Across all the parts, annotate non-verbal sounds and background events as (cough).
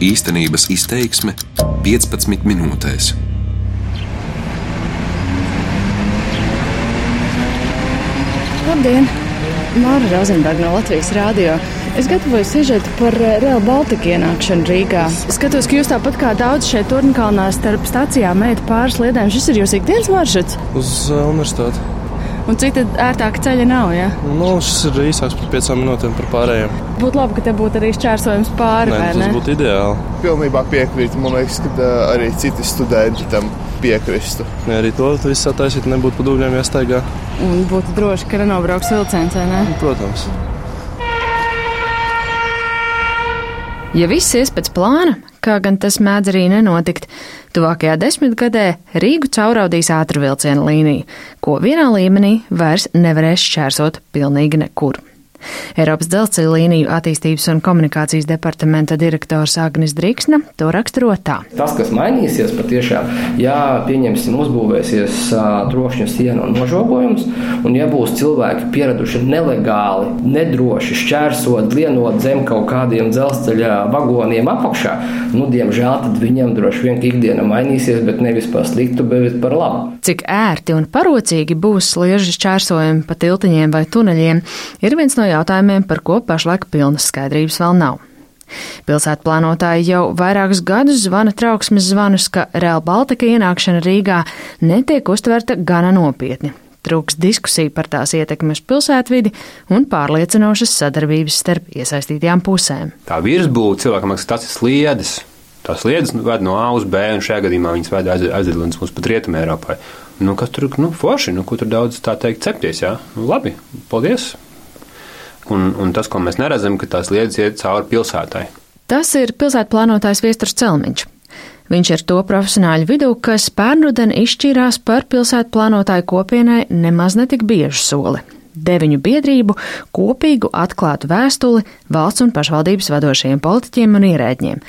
Īstenības izteiksme 15 minūtēs. Labdien! Māra Rozenberga no Latvijas Rādio. Es gatavoju sižetu par eh, Real Baltica ienākšanu Rīgā. Skatos, ka jūs tāpat kā daudz šeit turnkalnā starp stacijām ejat pāris lietām. Šis ir jūsu ikdienas maršruts? Uz uh, universitāti. Un cita ērtāka ceļa nav, ja? Nu, šis ir īsāks par piecām minūtēm par pārējiem. Būtu labi, ka te būtu arī šķērsojums pāri, Nē, tas ne? būtu ideāli. Pilnībā piekrītu. Man liekas, ka arī citi studenti tam piekristu. Ja arī to viss attaisīt, nebūtu pa dūļiem jāsteigā. Un būtu droši, ka nenobrauks vilciens, vai ne? Protams. Ja viss ies pēc plāna, kā gan tas mēdz arī nenotikt, tuvākajā desmitgadē Rīgu cauraudīs ātrvilciena līnija, ko vienā līmenī vairs nevarēs šķērsot pilnīgi nekur. Eiropas dzelzceļa līniju attīstības un komunikācijas departamenta direktors Agnis Driksna to raksturo tā. Tas, kas mainīsies, patiešām, ja pieņemsim, uzbūvēsies trokšņa siena un nožogojums, un ja būs cilvēki pieraduši nelegāli, nedroši šķērsot, lienot zem kaut kādiem dzelzceļa vagoniem apakšā, nu, diemžēl tad viņiem droši vien ikdiena mainīsies, bet nevis par sliktu, bet par labu. Cik ērti un parocīgi būs sliežu šķērsojumi pa tiltiņiem vai tuneļiem, ir viens no jautājumiem, par ko pašlaik pilnas skaidrības vēl nav. Pilsētu plānotāji jau vairākus gadus zvana trauksmes zvanus, ka Real Baltica ienākšana Rīgā netiek uztverta gana nopietni. Trūks diskusija par tās ietekmi uz pilsētvidi un pārliecinošas sadarbības starp iesaistītajām pusēm. Tā virsbūve cilvēkam liekas, tas ir sliedes. Tās sliedes ved no A uz B, un šajā gadījumā viņas ved aizdedlins mums pat rietumē Eiropai. Nu, kas tur, nu, forši, nu, ko tur daudz tā teikt cepties, jā? Nu, labi, paldies! Un, un tas, ko mēs neredzam, ka tās lietas iet cauri pilsētai. Tas ir pilsētu plānotājs Viesturs Celmiņš. Viņš ir to profesionāļu vidū, kas pērnruden izšķīrās par pilsētu plānotāju kopienai nemaz netik biežu soli deviņu biedrību kopīgu atklātu vēstuli valsts un pašvaldības vadošajiem politiķiem un ierēģiem,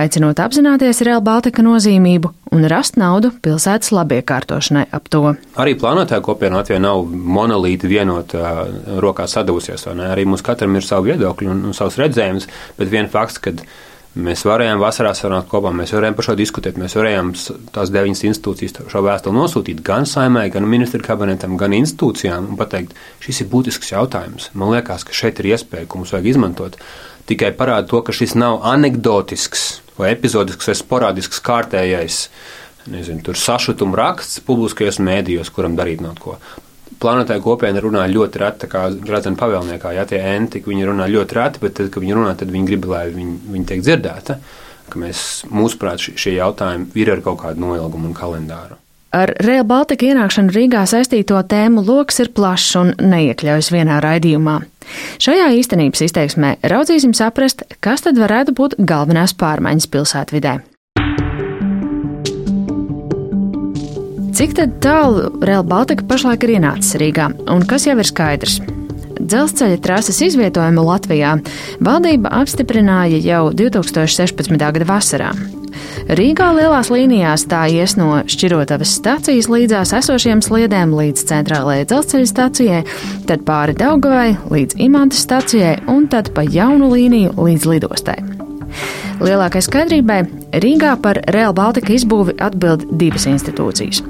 aicinot apzināties Real Baltica nozīmību un rast naudu pilsētas labiekārtošanai ap to. Arī plānotāja kopiena Latvijā nav monolīti vienot uh, rokās sadavusies, vai ne? Arī mums katram ir savi viedokļi un, un savs redzējums, bet vien fakts, ka Mēs varējām vasarā sanākt kopā, mēs varējām par šo diskutēt, mēs varējām tās deviņas institūcijas šo vēstuli nosūtīt gan saimē, gan ministru kabinetam, gan institūcijām un pateikt, šis ir būtisks jautājums. Man liekas, ka šeit ir iespēja, ko mums vajag izmantot. Tikai parāda to, ka šis nav anekdotisks vai epizodisks vai sporādisks kārtējais nezinu, sašutuma raksts publiskajos mēdījos, kuram darīt nav ko plānotāja kopiena runā ļoti reti, kā Gradzena pavēlniekā, ja tie enti, viņi runā ļoti reti, bet tad, kad viņi runā, tad viņi grib, lai viņi, viņi tiek dzirdēta, ka mēs, mūsuprāt, šie jautājumi ir ar kaut kādu noilgumu un kalendāru. Ar Real Baltica ienākšanu Rīgā saistīto tēmu lokus ir plašs un neiekļaujas vienā raidījumā. Šajā īstenības izteiksmē raudzīsim saprast, kas tad varētu būt galvenās pārmaiņas pilsētvidē. Cik tālu Real Baltica pašlaik ir ienācis Rīgā, un kas jau ir skaidrs? Dzelzceļa trases izvietojumu Latvijā valdība apstiprināja jau 2016. gada vasarā. Rīgā lielās līnijās tā ies no šķirotavas stacijas līdzās esošiem sliedēm līdz centrālajai dzelzceļa stacijai, tad pāri Daugavai līdz Imantas stacijai un tad pa jaunu līniju līdz lidostai. Lielākai skaidrībai Rīgā par Real Baltica izbūvi atbild divas institūcijas.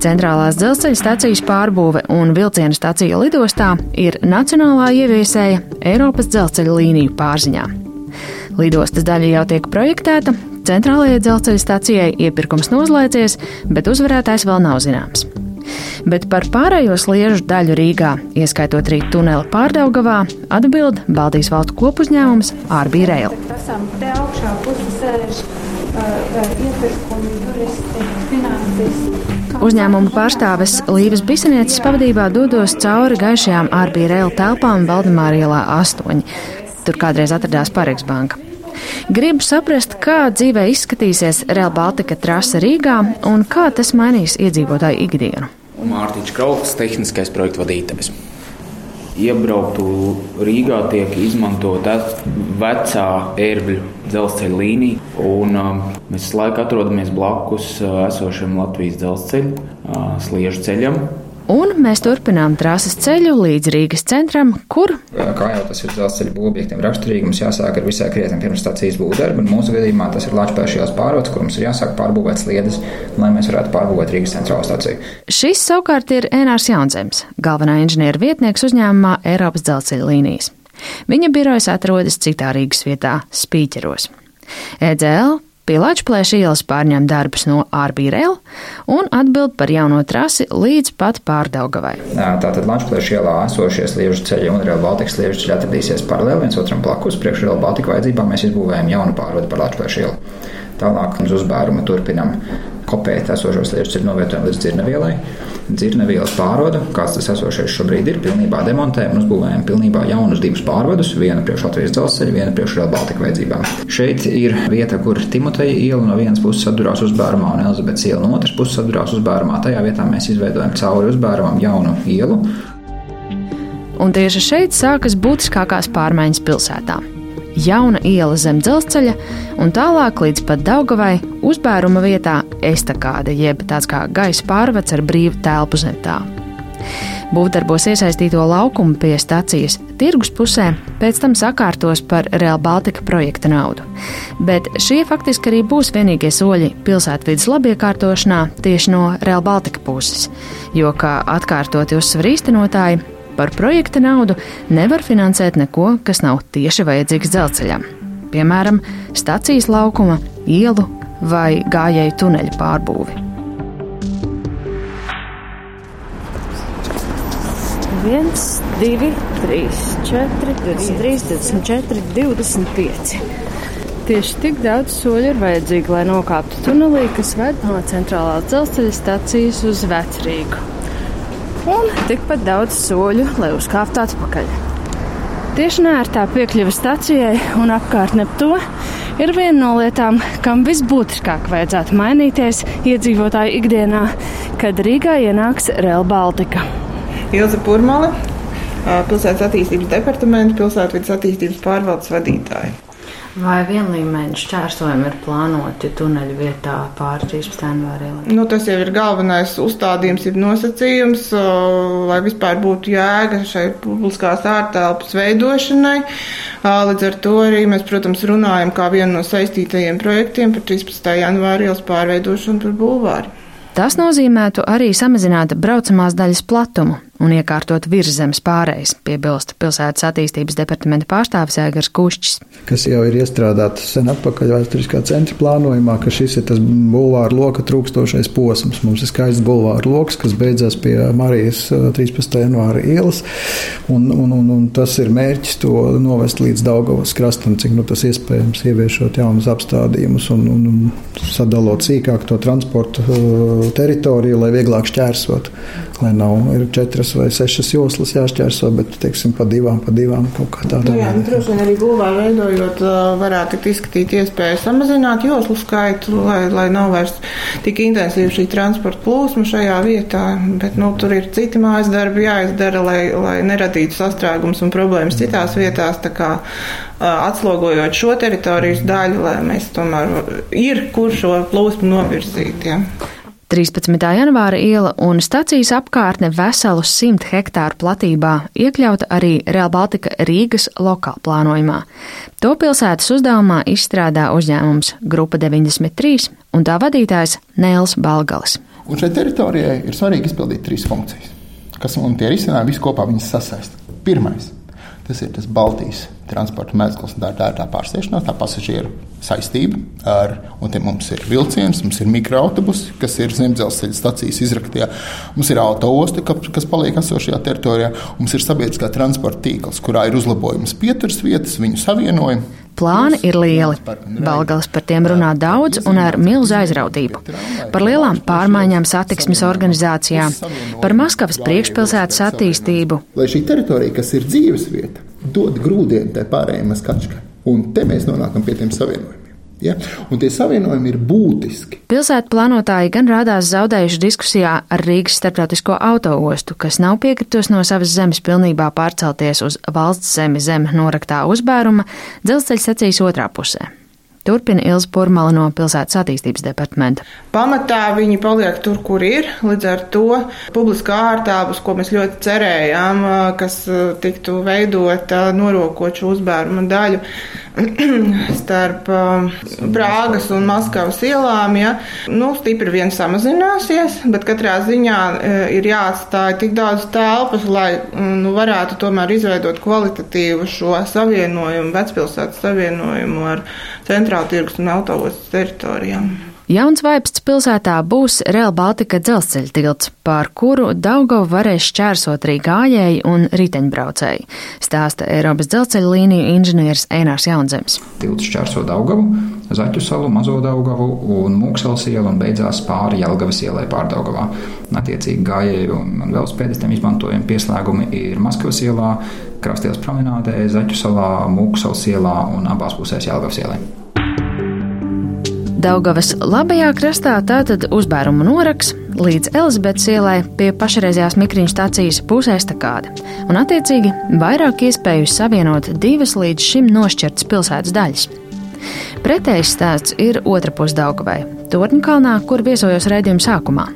Centrālās dzelzceļa stācijas pārbūve un vilciena stācija lidostā ir nacionālā ieviesēja Eiropas dzelzceļa līniju pārziņā. Lidostas daļa jau tiek projektēta, centrālajai dzelzceļa stācijai iepirkums noslēdzies, bet uzvarētājs vēl nav zināms. Bet par pārējo sliežu daļu Rīgā, ieskaitot arī tuneli pārdaugavā, atbild Baltijas valstu kopuzņēmums Ārbī Rail. Uzņēmuma pārstāves Līves Bisenieces pavadībā dodos cauri gaišajām Ārbī Rail telpām Valdemāra ielā 8. Tur kādreiz atradās Pareks banka. Gribu saprast, kā dzīvē izskatīsies Real Baltica trase Rīgā un kā tas mainīs iedzīvotāju ikdienu. Mārtiņš Krauts, tehniskais projektu vadītājs. Iebrauktu Rīgā tiek izmantota vecā ērgļu dzelzceļa līnija, un um, mēs laiku atrodamies blakus uh, esošam Latvijas dzelzceļa uh, sliežu ceļam. Un mēs turpinām trases ceļu līdz Rīgas centram, kur, kā jau tas ir dzelzceļa būvobjektiem raksturīgi, mums jāsāk ar visai krietni pirms stācijas būvdarbu. Mūsu gadījumā tas ir Latvijas pārvades, kur mums ir jāsāk pārbūvēt sliedes, lai mēs varētu pārbūvēt Rīgas centrālo stāciju. Šis savukārt ir Enārs Jaunzems, galvenā inženiera vietnieks uzņēmumā Eiropas dzelzceļa līnijas. Viņa birojas atrodas citā Rīgas vietā - Spīķeros. EDL Pie Latvijas ielas pārņem darbus no Arbīrēla un atbild par jauno trasi līdz pat pārdaugavai. Tātad Latvijas ielā esošie sliežu ceļi un Real Baltica sliežu ceļi atradīsies paralēli viens otram blakus. Priekš Real Baltica vajadzībām mēs izbūvējam jaunu pārvadu par Latvijas ielu. Tālāk uz uzbērumu turpinam kopēt esošos lietus ir novietojami līdz dzirnavielai. Dzirnavielas pārvada, kāds tas esošais šobrīd ir, pilnībā demontējam un uzbūvējam pilnībā jaunus divus pārvadus, vienu priekš Latvijas dzelzceļa, vienu priekš Real Baltica vajadzībām. Šeit ir vieta, kur Timoteja iela no vienas puses sadurās uzbērumā un Elizabetes iela no otras puses sadurās uzbērumā. Tajā vietā mēs izveidojam cauri uzbērumam jaunu ielu. Un tieši šeit sākas būtiskākās pārmaiņas pilsētā jauna iela zem dzelzceļa un tālāk līdz pat Daugavai uzbēruma vietā estakāde, jeb tāds kā gaisa pārvads ar brīvu telpu zem tā. Būvdarbos iesaistīto laukumu pie stacijas tirgus pusē pēc tam sakārtos par Real Baltica projekta naudu. Bet šie faktiski arī būs vienīgie soļi pilsētvidas labiekārtošanā tieši no Real Baltica puses, jo, kā atkārtoti uzsver īstenotāji, par projekta naudu nevar finansēt neko, kas nav tieši vajadzīgs dzelzceļam. Piemēram, stacijas laukuma, ielu vai gājēju tuneļa pārbūvi. 1, 2, 3, 4, 23, 24, 25. Tieši tik daudz soļu ir vajadzīgi, lai nokāptu tunelī, kas ved no centrālās dzelzceļa stacijas uz Vecrīgu un tikpat daudz soļu, lai uzkāptu atpakaļ. Tieši nērtā piekļuve stacijai un apkārtne ap to ir viena no lietām, kam visbūtiskāk vajadzētu mainīties iedzīvotāju ikdienā, kad Rīgā ienāks Real Baltica. Ilza Purmale, pilsētas attīstības departamenta pilsētvidas attīstības pārvaldes vadītāja. Vai vienlīmeņa šķērsojumi ir plānoti tuneļu vietā pāri 13. janvārim? Nu, tas jau ir galvenais uzstādījums, ir nosacījums, lai vispār būtu jēga šai publiskās ārtelpas veidošanai. Līdz ar to arī mēs, protams, runājam kā vienu no saistītajiem projektiem par 13. janvāra ielas pārveidošanu par bulvāru. Tas nozīmētu arī samazināt braucamās daļas platumu un iekārtot virszemes pārējais, piebilst pilsētas attīstības departamenta pārstāvis Ēgars Kušķis. Kas jau ir iestrādāts sen atpakaļ vēsturiskā centra plānojumā, ka šis ir tas bulvāra loka trūkstošais posms. Mums ir skaists bulvāra loks, kas beidzas pie Marijas 13. janvāra ielas, un, un, un, un tas ir mērķis to novest līdz Daugavas krastam, cik nu tas iespējams, ieviešot jaunus apstādījumus un, un, un sadalot sīkāk to transporta teritoriju, lai vieglāk šķērsot, lai nav četras piecas vai sešas joslas jāšķērso, bet teiksim, pa divām, pa divām kaut kā tādā. Nu, jā, nu, droši vien arī būvā veidojot, varētu izskatīt iespēju samazināt joslu skaitu, lai, lai nav vairs tik intensīva šī transporta plūsma šajā vietā. Bet nu, tur ir citi mājas darbi jāizdara, lai, lai neradītu sastrēgums un problēmas citās vietās. Kā, atslogojot šo teritorijas daļu, lai mēs tomēr ir kur šo plūsmu novirzīt. Ja. 13. janvāra iela un stacijas apkārtne veselu 100 hektāru platībā iekļauta arī Real Baltica Rīgas lokāla plānojumā. To pilsētas uzdevumā izstrādā uzņēmums Grupa 93 un tā vadītājs Nēls Balgalis. Un šai teritorijai ir svarīgi izpildīt trīs funkcijas, kas un tie risinājumi viņas sasaista. Pirmais - tas ir tas Baltijas transporta mezgls, tā ir tā pārsēšanās, tā pasažieru saistība. Ar, un te mums ir vilciens, mums ir mikroautobusi, kas ir zemdzelzceļa stācijas izraktījā, mums ir autoosta, kas paliek esošajā teritorijā, mums ir sabiedriskā transporta tīkls, kurā ir uzlabojums pieturas vietas, viņu savienojumi. Plāni ir lieli. Balgals par tiem runā daudz un ar milzu aizrautību. Par lielām pārmaiņām satiksmes organizācijā, par Maskavas priekšpilsētas attīstību. Lai šī teritorija, kas ir dzīves vieta, dod grūdienu tai pārējai maskačkai. Un te mēs nonākam pie tiem savienojumiem. Ja? Un tie savienojumi ir būtiski. Pilsētu plānotāji gan rādās zaudējuši diskusijā ar Rīgas starptautisko autoostu, kas nav piekritus no savas zemes pilnībā pārcelties uz valsts zemi zem noraktā uzbēruma dzelzceļa sacīs otrā pusē. Turpina Ilza Purmala no pilsētas attīstības departamenta. Pamatā viņi paliek tur, kur ir. Līdz ar to publiskā ārtābus, ko mēs ļoti cerējām, kas tiktu veidota norokot šo uzbēruma daļu (clears throat) starp Prāgas un Maskavas ielām, ja, nu, stipri vien samazināsies, bet katrā ziņā ir jāatstāj tik daudz telpas, lai nu, varētu tomēr izveidot kvalitatīvu šo savienojumu, vecpilsētas savienojumu ar centrālu tirgus un autostas teritorijām. Jauns Vaipsts pilsētā būs Real Baltica dzelzceļa tilts, pār kuru Daugavu varēs šķērsot arī gājēji un riteņbraucēji, stāsta Eiropas dzelzceļa līniju inženieris Einārs Jaunzems. Tilts šķērso Daugavu, Zaķu salu, Mazo Daugavu un Mūksels ielu un beidzās pāri Jelgavas ielai pārdaugavā. Attiecīgi gājēju un velospēdistiem izmantojami pieslēgumi ir Maskavas ielā, Krastielas promenādē, Zaķu salā, Mūksels ielā un abās pusēs Jelgavas ielai. Daugavas labajā krastā tātad uzbērumu noraks līdz Elizabetes ielai pie pašreizējās mikriņu stācijas pusēstakāde, un attiecīgi vairāk iespēju savienot divas līdz šim nošķirtas pilsētas daļas. Pretējs stāsts ir otra puse Daugavai, Torņkalnā, kur viesojos raidījuma sākumā.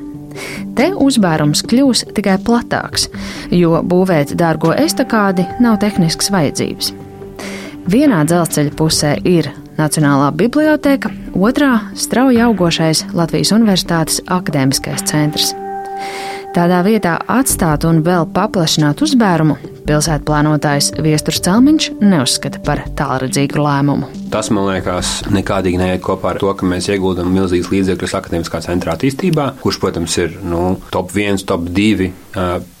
Te uzbērums kļūs tikai platāks, jo būvēt dārgo estakādi nav tehniskas vajadzības. Vienā dzelzceļa pusē ir Nacionālā biblioteka, otrā - strauji augošais Latvijas Universitātes akadēmiskais centrs. Tādā vietā atstāt un vēl paplašināt uzbērumu pilsētu plānotājs Viesturs Celmiņš neuzskata par tālredzīgu lēmumu. Tas, man liekas, nekādīgi neiet kopā ar to, ka mēs ieguldam milzīgas līdzekļus akadēmiskā centra attīstībā, kurš, protams, ir nu, top 1, top 2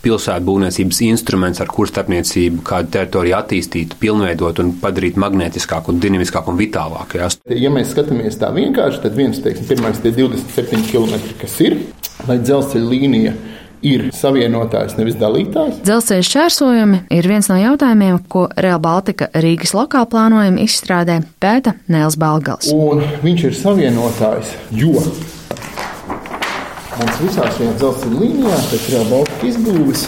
pilsētu būvniecības instruments, ar kuru starpniecību kādu teritoriju attīstīt, pilnveidot un padarīt magnētiskāku, un dinamiskāku un vitālāku. Ja? ja mēs skatāmies tā vienkārši, tad viens, teiksim, pirmais tie 27 km, kas ir, lai dzelzceļa līnija ir savienotājs, nevis dalītājs. Dzelzceļa šķērsojumi ir viens no jautājumiem, ko Real Baltica Rīgas lokāla plānojuma izstrādē pēta Nēls Balgals. Un viņš ir savienotājs, jo mums visās šajās dzelzceļa līnijās, pēc Real Baltica izbūves,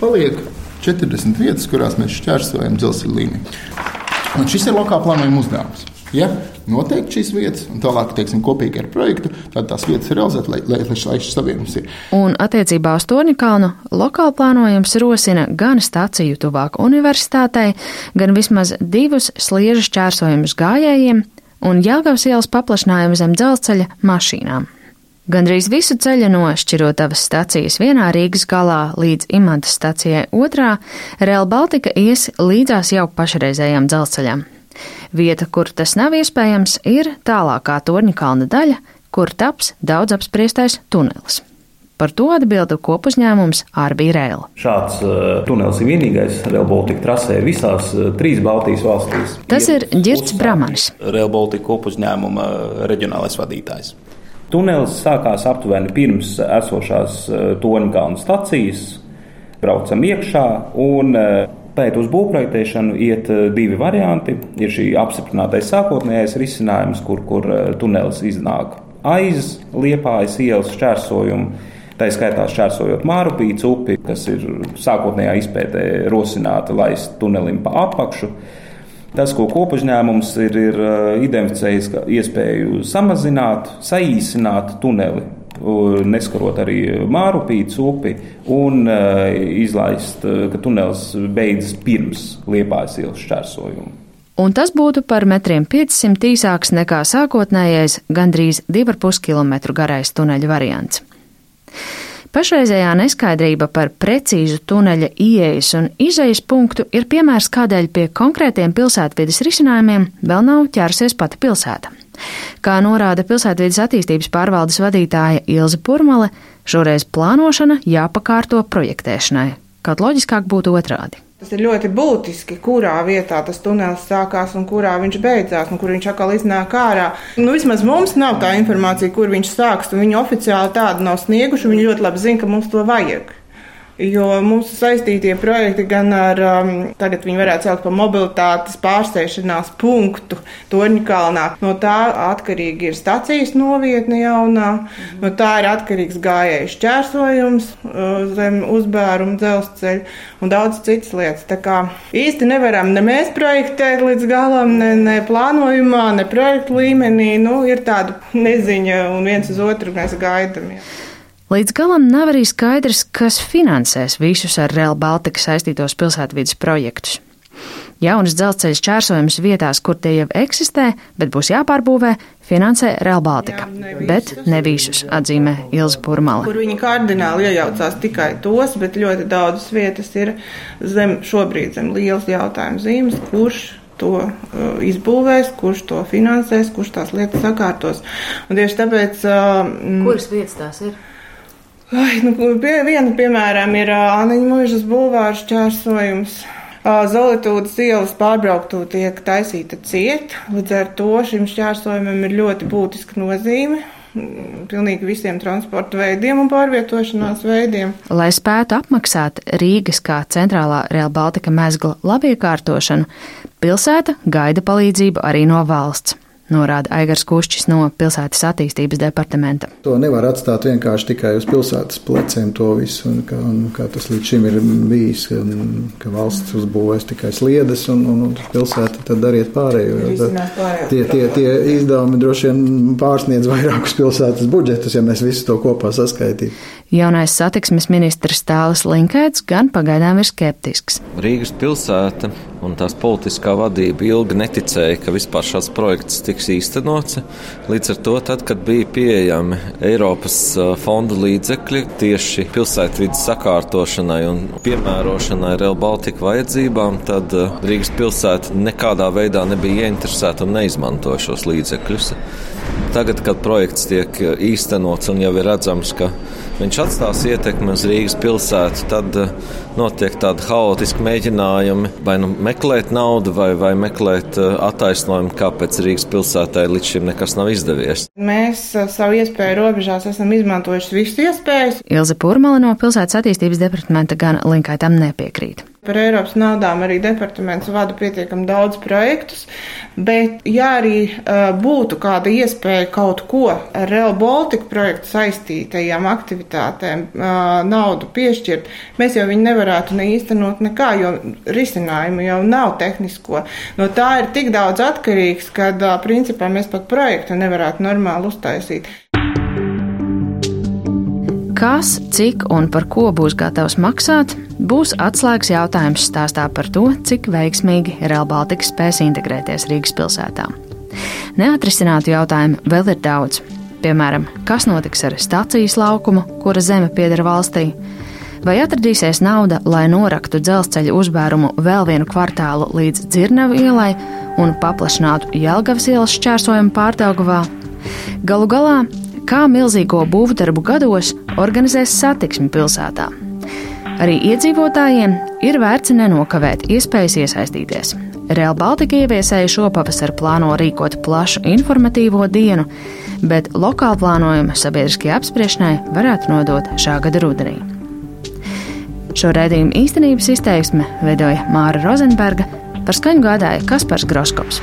paliek 40 vietas, kurās mēs šķērsojam dzelzceļa līniju. Un šis ir lokāla plānojuma uzdevums. Ja noteikti šīs vietas, un tālāk, teiksim, kopīgi ar projektu, tad tās vietas ir realizētas, lai, lai, lai šis savienojums ir. Un attiecībā uz Torņkalnu lokāla plānojums rosina gan stāciju tuvāk universitātei, gan vismaz divus sliežu šķērsojumus gājējiem un Jelgavas ielas paplašinājumu zem dzelzceļa mašīnām. Gandrīz visu ceļu no Šķirotavas stacijas vienā Rīgas galā līdz Imantas stacijai otrā, Real Baltica ies līdzās jau pašreizējām dzelzceļām. Vieta, kur tas nav iespējams, ir tālākā torņa kalna daļa, kur taps daudz apspriestais tunelis. Par to atbildu kopuzņēmums Arbija Rēla. Šāds uh, tunelis ir vienīgais Rail Baltica trasē visās uh, trīs Baltijas valstīs. Tas ir Girts Bramanis. Rail Baltica kopuzņēmuma reģionālais vadītājs. Tunelis sākās aptuveni pirms esošās uh, Torņkalna stacijas. Braucam iekšā un uh, Pēc uz būvprojektēšanu iet eh, divi varianti. Ir šī apstiprinātais sākotnējais risinājums, kur, kur eh, tunelis iznāk aiz liepājas ielas šķērsojumu. Tā skaitā šķērsojot Mārupīcu upi, kas ir sākotnējā izpētē rosināta laist tunelim pa apakšu. Tas, ko kopuzņēmums ir, ir eh, identificējis, ka iespēju samazināt, saīsināt tuneli neskarot arī Mārupītas upi un e, izlaist, e, ka tunelis beidzas pirms Liepājas ielas šķērsojuma. Un tas būtu par metriem 500 īsāks nekā sākotnējais gandrīz 2,5 km garais tuneļa variants. Pašreizējā neskaidrība par precīzu tuneļa ieejas un izejas punktu ir piemērs, kādēļ pie konkrētiem pilsētvidas risinājumiem vēl nav ķērsies pati pilsēta. Kā norāda pilsētvidas attīstības pārvaldes vadītāja Ilza Purmale, šoreiz plānošana jāpakārto projektēšanai, kaut loģiskāk būtu otrādi. Tas ir ļoti būtiski, kurā vietā tas tunelis sākās un kurā viņš beidzās, un kur viņš atkal iznāk ārā. Nu, vismaz mums nav tā informācija, kur viņš sāks, un viņi oficiāli tādu nav snieguši. Viņi ļoti labi zina, ka mums to vajag. Jo mūsu saistītie projekti gan ar, um, tagad viņi varētu saukt par mobilitātes pārsēšanās punktu Torņkalnā. No tā atkarīgi ir stacijas novietne jaunā, no tā ir atkarīgs gājēju šķērsojums uh, zem uzbēruma dzelzceļa un daudz citas lietas. Tā kā īsti nevaram ne mēs projektēt līdz galam, ne, ne plānojumā, ne projektu līmenī. Nu, ir tāda neziņa un viens uz otru mēs gaidām. Jā. Līdz galam nav arī skaidrs, kas finansēs visus ar Real Baltica saistītos pilsētvidas projektus. Jaunas dzelzceļa šķērsojums vietās, kur tie jau eksistē, bet būs jāpārbūvē, finansē Real Baltica. Jā, ne bet ne visus, atzīmē Ilza Purmala. Kur viņi kardināli iejaucās tikai tos, bet ļoti daudzas vietas ir zem, šobrīd zem lielas jautājuma zīmes, kurš to uh, izbūvēs, kurš to finansēs, kurš tās lietas sakārtos. Un tieši tāpēc. Uh, Kuras vietas tās ir? Ai, nu, pie, viena, piemēram, ir Āniņa mūžas bulvārs čērsojums. Zolītūdas ielas pārbrauktu tiek taisīta ciet, līdz ar to šim šķērsojumam ir ļoti būtiska nozīme mm, pilnīgi visiem transporta veidiem un pārvietošanās veidiem. Lai spētu apmaksāt Rīgas kā centrālā Real Baltica mezgla labiekārtošanu, pilsēta gaida palīdzību arī no valsts norāda Aigars Kušķis no pilsētas attīstības departamenta. To nevar atstāt vienkārši tikai uz pilsētas pleciem to visu, un kā, un kā tas līdz šim ir bijis, un, ka valsts uzbūvēs tikai sliedes, un, un, un pilsēta tad dariet pārējo. Tie, tie, tie izdevumi droši vien pārsniedz vairākus pilsētas budžetus, ja mēs visu to kopā saskaitītu. Jaunais satiksmes ministrs Tālis Linkēts gan pagaidām ir skeptisks. Rīgas pilsēta un tās politiskā vadība ilgi neticēja, ka vispār šāds projekts tiks īstenots. Līdz ar to, tad, kad bija pieejami Eiropas fondu līdzekļi tieši pilsētvidas sakārtošanai un piemērošanai Real Baltica vajadzībām, tad Rīgas pilsēta nekādā veidā nebija ieinteresēta un neizmantoja šos līdzekļus. Tagad, kad projekts tiek īstenots un jau ir redzams, ka viņš atstās ietekmi uz Rīgas pilsētu, tad eh, notiek tādi haotiski mēģinājumi vai nu meklēt naudu, vai, vai meklēt eh, attaisnojumu, kāpēc Rīgas pilsētai līdz šim nekas nav izdevies. Mēs eh, savu iespēju robežās esam izmantojuši visas iespējas. Ilze Pūrmala no pilsētas attīstības departamenta gan Linkai tam nepiekrīt. Par Eiropas naudām arī departaments vada pietiekami daudz projektus, bet ja arī uh, būtu kāda iespēja kaut ko ar Real Baltica projektu saistītajām aktivitātēm uh, naudu piešķirt, mēs jau viņu nevarētu ne īstenot nekā, jo risinājumu jau nav tehnisko. No tā ir tik daudz atkarīgs, ka uh, principā mēs pat projektu nevarētu normāli uztaisīt. Kas, cik un par ko būs gatavs maksāt, būs atslēgas jautājums stāstā par to, cik veiksmīgi Real Baltica spēs integrēties Rīgas pilsētā. Neatrisinātu jautājumu vēl ir daudz. Piemēram, kas notiks ar stācijas laukumu, kura zeme pieder valstī, vai atradīsies nauda, lai noraktu dzelzceļa uzbērumu vēl vienu kvartālu līdz Dzirnavu ielai un paplašinātu Jelgavas ielas šķērsojumu pārdaugavā. Galu galā kā milzīgo būvdarbu gados organizēs satiksmi pilsētā. Arī iedzīvotājiem ir vērts nenokavēt iespējas iesaistīties. Real Baltica ieviesēja šopavasar plāno rīkot plašu informatīvo dienu, bet lokāla plānojuma sabiedriskajai apspriešanai varētu nodot šā gada rudenī. Šo redzējumu īstenības izteiksme veidoja Māra Rozenberga, par skaņu gādāja Kaspars Groskops